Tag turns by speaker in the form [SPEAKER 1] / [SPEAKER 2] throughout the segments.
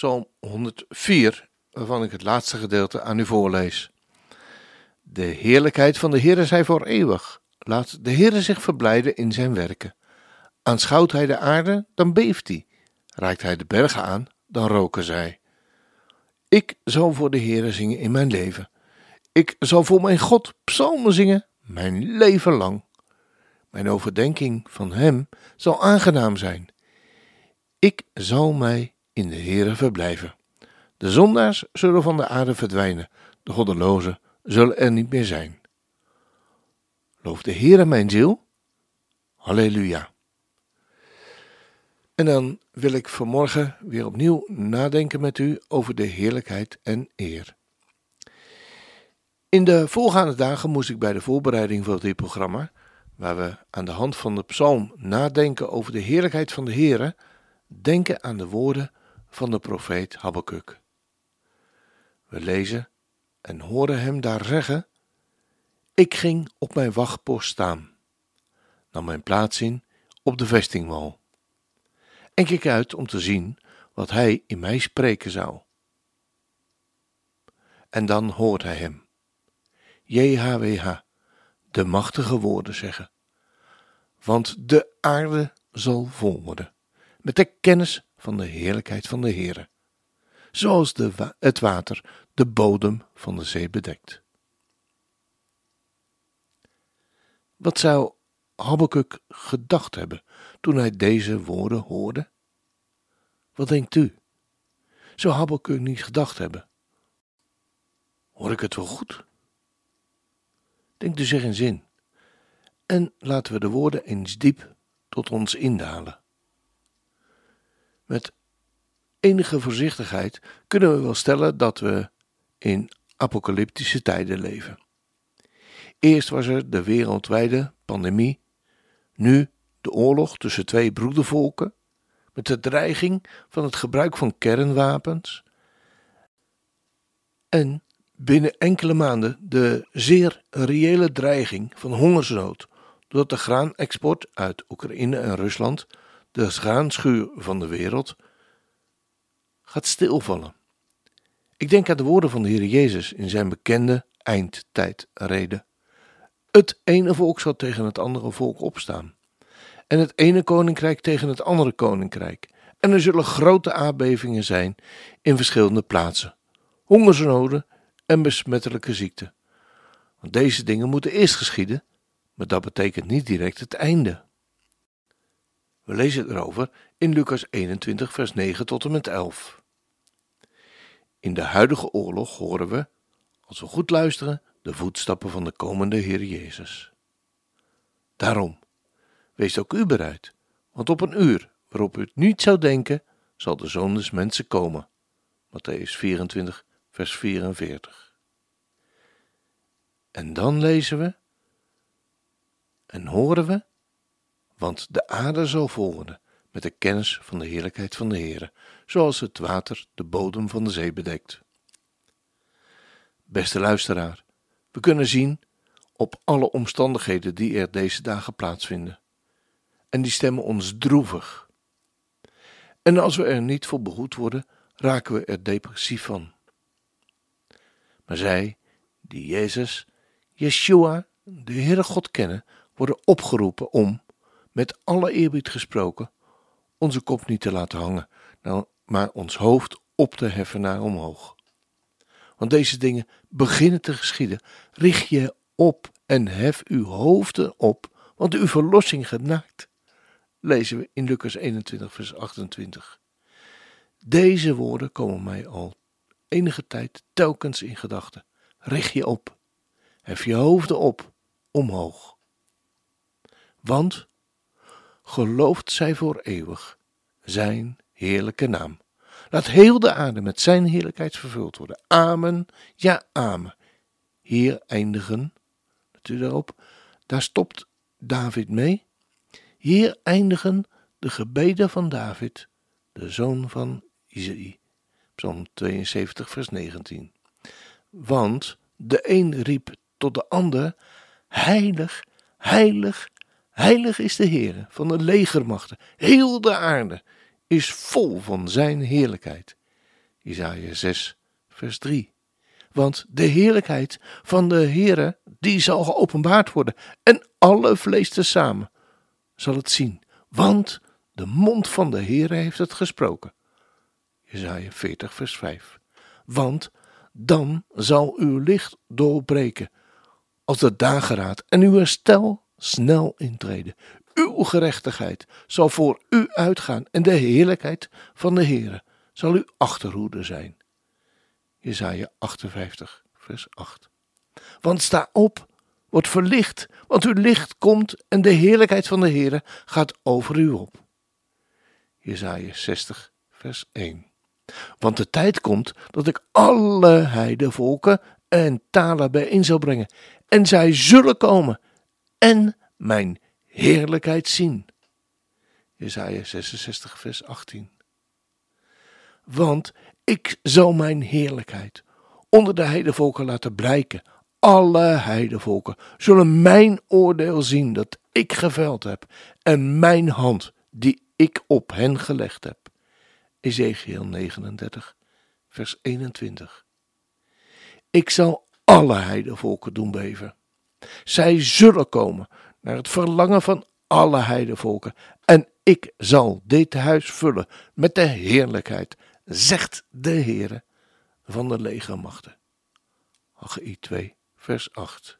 [SPEAKER 1] Psalm 104, waarvan ik het laatste gedeelte aan u voorlees. De heerlijkheid van de Heere zij voor eeuwig. Laat de Heere zich verblijden in zijn werken. Aanschouwt hij de aarde, dan beeft hij. Raakt hij de bergen aan, dan roken zij. Ik zal voor de Heere zingen in mijn leven. Ik zal voor mijn God psalmen zingen, mijn leven lang. Mijn overdenking van hem zal aangenaam zijn. Ik zal mij in de Heere verblijven. De zondaars zullen van de aarde verdwijnen, de goddelozen zullen er niet meer zijn. Loof de Heere mijn ziel. Halleluja. En dan wil ik vanmorgen weer opnieuw nadenken met u over de heerlijkheid en eer. In de voorgaande dagen moest ik bij de voorbereiding van dit programma, waar we aan de hand van de psalm nadenken over de heerlijkheid van de Heere, denken aan de woorden van de profeet Habakkuk. We lezen en horen hem daar zeggen: Ik ging op mijn wachtpost staan, nam mijn plaats in op de vestingwal en keek uit om te zien wat hij in mij spreken zou. En dan hoort hij hem, JHWH, de machtige woorden zeggen, want de aarde zal vol worden met de kennis van de heerlijkheid van de Heere, zoals de het water de bodem van de zee bedekt. Wat zou Habakkuk gedacht hebben toen hij deze woorden hoorde? Wat denkt u? Zou Habakkuk niet gedacht hebben? Hoor ik het wel goed? Denkt u zich in zin. En laten we de woorden eens diep tot ons indalen. Met enige voorzichtigheid kunnen we wel stellen dat we in apocalyptische tijden leven. Eerst was er de wereldwijde pandemie, nu de oorlog tussen twee broedervolken, met de dreiging van het gebruik van kernwapens, en binnen enkele maanden de zeer reële dreiging van hongersnood, doordat de graanexport uit Oekraïne en Rusland de graanschuur van de wereld, gaat stilvallen. Ik denk aan de woorden van de Heer Jezus in zijn bekende eindtijdreden. Het ene volk zal tegen het andere volk opstaan, en het ene koninkrijk tegen het andere koninkrijk. En er zullen grote aardbevingen zijn in verschillende plaatsen, hongersnoden en besmettelijke ziekten. Want deze dingen moeten eerst geschieden, maar dat betekent niet direct het einde. We lezen erover in Lucas 21, vers 9 tot en met 11. In de huidige oorlog horen we, als we goed luisteren, de voetstappen van de komende Heer Jezus. Daarom, wees ook u bereid, want op een uur waarop u het niet zou denken, zal de Zoon des Mensen komen. Matthäus 24, vers 44. En dan lezen we en horen we want de aarde zal vol worden met de kennis van de heerlijkheid van de Heere, zoals het water de bodem van de zee bedekt. Beste luisteraar, we kunnen zien op alle omstandigheden die er deze dagen plaatsvinden. En die stemmen ons droevig. En als we er niet voor behoed worden, raken we er depressief van. Maar zij, die Jezus, Yeshua, de Heere God kennen, worden opgeroepen om, met alle eerbied gesproken, onze kop niet te laten hangen, nou, maar ons hoofd op te heffen naar omhoog. Want deze dingen beginnen te geschieden. Richt je op en hef uw hoofden op, want uw verlossing genaakt. Lezen we in Lucas 21, vers 28. Deze woorden komen mij al enige tijd telkens in gedachten. Richt je op, hef je hoofden op, omhoog. Want geloofd zij voor eeuwig zijn heerlijke naam. Laat heel de aarde met zijn heerlijkheid vervuld worden. Amen, ja, amen. Hier eindigen, u daarop, daar stopt David mee. Hier eindigen de gebeden van David, de zoon van Isaïe. Psalm 72, vers 19. Want de een riep tot de ander: Heilig, heilig, heilig is de Heer van de legermachten. Heel de aarde is vol van zijn heerlijkheid. Isaiah 6, vers 3. Want de heerlijkheid van de Heere, die zal geopenbaard worden, en alle vlees tezamen zal het zien. Want de mond van de Heere heeft het gesproken. Jezaja 40 vers 5. Want dan zal uw licht doorbreken als de dageraad en uw herstel snel intreden. Uw gerechtigheid zal voor u uitgaan en de heerlijkheid van de Heere zal uw achterhoede zijn. Jezaja 58 vers 8. Want sta op, wordt verlicht, want uw licht komt en de heerlijkheid van de Heere gaat over u op. Jezaja 60 vers 1. Want de tijd komt dat ik alle heidevolken en talen bijeen zal brengen. En zij zullen komen en mijn heerlijkheid zien. Jesaja 66 vers 18. Want ik zal mijn heerlijkheid onder de heidevolken laten blijken. Alle heidevolken zullen mijn oordeel zien dat ik geveld heb en mijn hand die ik op hen gelegd heb. Ezekiel 39, vers 21. Ik zal alle heidevolken doen beven. Zij zullen komen naar het verlangen van alle heidevolken, en ik zal dit huis vullen met de heerlijkheid, zegt de Heere van de legermachten. Haggai 2, vers 8.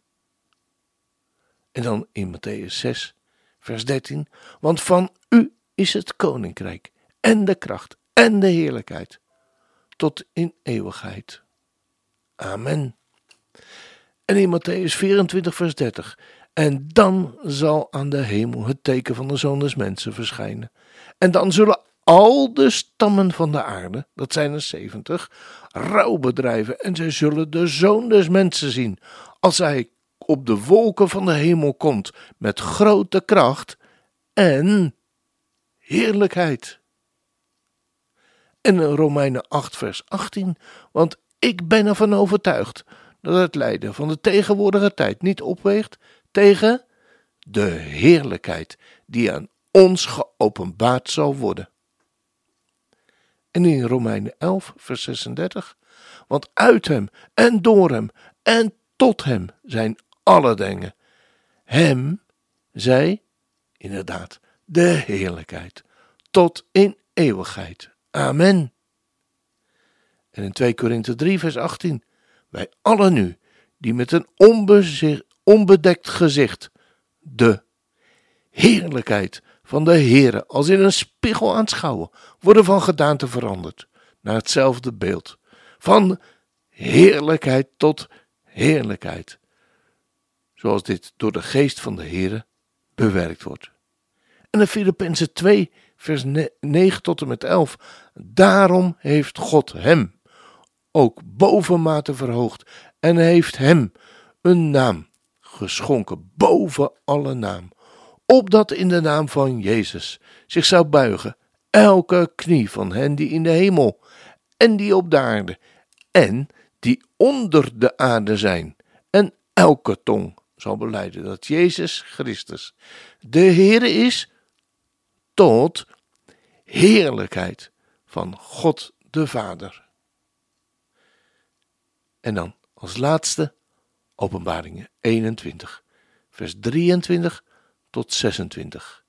[SPEAKER 1] En dan in Matthäus 6, vers 13, want van u is het koninkrijk en de kracht en de heerlijkheid tot in eeuwigheid. Amen. En in Matthäus 24, vers 30. En dan zal aan de hemel het teken van de zoon des mensen verschijnen. En dan zullen al de stammen van de aarde, dat zijn er zeventig, rouw bedrijven. En zij zullen de zoon des mensen zien, als hij op de wolken van de hemel komt met grote kracht en heerlijkheid. En in Romeinen 8, vers 18, want ik ben ervan overtuigd dat het lijden van de tegenwoordige tijd niet opweegt tegen de heerlijkheid die aan ons geopenbaard zal worden. En in Romeinen 11, vers 36, want uit hem en door hem en tot hem zijn alle dingen. Hem, zij, inderdaad, de heerlijkheid, tot in eeuwigheid. Amen. En in 2 Korinthe 3, vers 18. Wij allen nu, die met een onbedekt gezicht de heerlijkheid van de Heere als in een spiegel aanschouwen, worden van gedaante veranderd naar hetzelfde beeld. Van heerlijkheid tot heerlijkheid. Zoals dit door de geest van de Heere bewerkt wordt. En de Filippenzen 2, vers 9 tot en met 11. Daarom heeft God hem ook bovenmate verhoogd en heeft hem een naam geschonken boven alle naam, opdat in de naam van Jezus zich zou buigen elke knie van hen die in de hemel en die op de aarde en die onder de aarde zijn en elke tong zal beleiden dat Jezus Christus de Heere is tot heerlijkheid van God de Vader. En dan als laatste Openbaringen 21, vers 23 tot 26.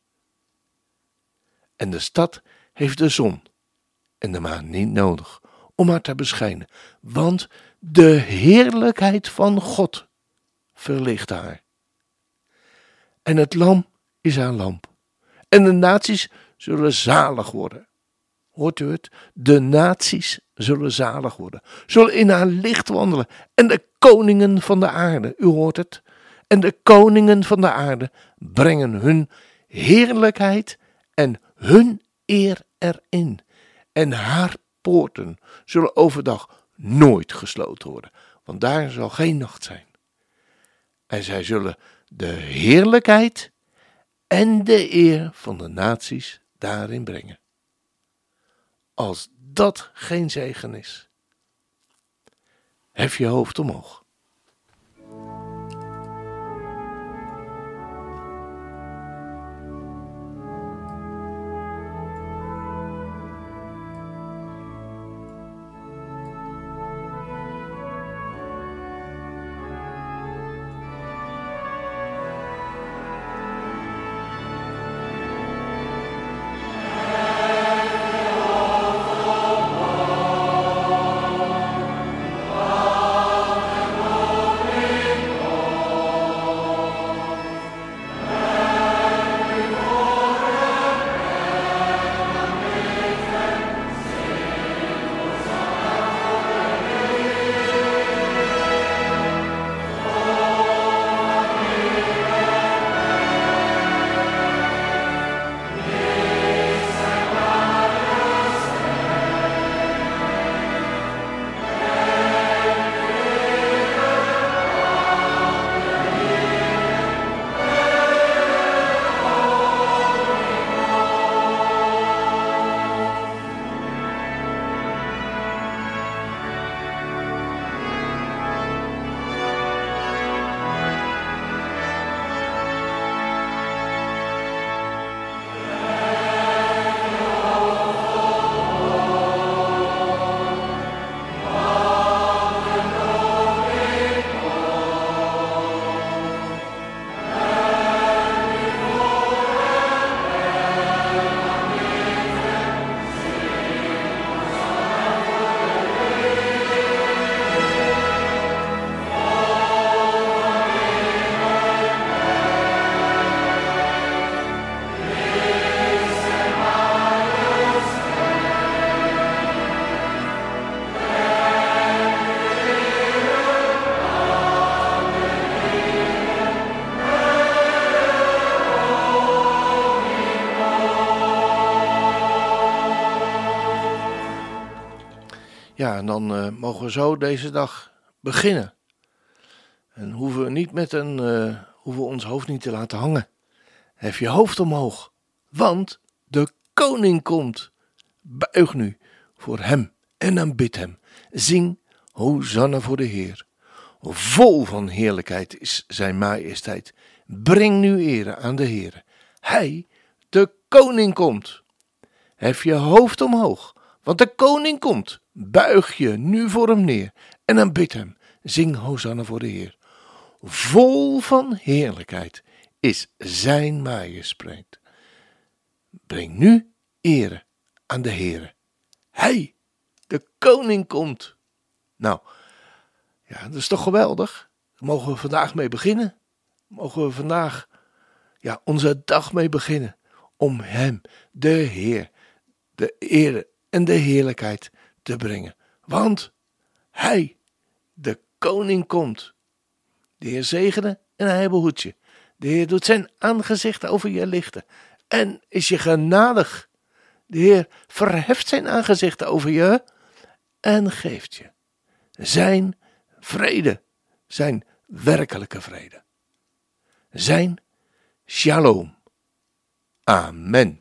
[SPEAKER 1] En de stad heeft de zon en de maan niet nodig om haar te beschijnen, want de heerlijkheid van God verlicht haar. En het lam is haar lamp. En de naties zullen zalig worden. Hoort u het? De naties zullen zalig worden, zullen in haar licht wandelen. En de koningen van de aarde, u hoort het, en de koningen van de aarde brengen hun heerlijkheid en hun eer erin. En haar poorten zullen overdag nooit gesloten worden, want daar zal geen nacht zijn. En zij zullen de heerlijkheid en de eer van de naties daarin brengen. Als dat geen zegen is, hef je hoofd omhoog. En dan uh, mogen we zo deze dag beginnen. En hoeven we niet met een, uh, hoeven we ons hoofd niet te laten hangen. Hef je hoofd omhoog, want de koning komt. Buig nu voor hem en aanbid hem. Zing Hosanna voor de Heer. Vol van heerlijkheid is zijn majesteit. Breng nu ere aan de Heer. Hij, de koning, komt. Hef je hoofd omhoog, want de koning komt. Buig je nu voor hem neer en aanbid hem. Zing Hosanna voor de Heer. Vol van heerlijkheid is zijn majesteit. Breng nu ere aan de Heer. Hij, de koning, komt. Nou, ja, dat is toch geweldig? Mogen we vandaag mee beginnen. Mogen we vandaag ja, onze dag mee beginnen. Om hem, de Heer, de ere en de heerlijkheid te brengen. Want hij, de koning, komt. De Heer zegene en hij behoedt je. De Heer doet zijn aangezicht over je lichten en is je genadig. De Heer verheft zijn aangezicht over je en geeft je zijn vrede, zijn werkelijke vrede. Zijn shalom. Amen.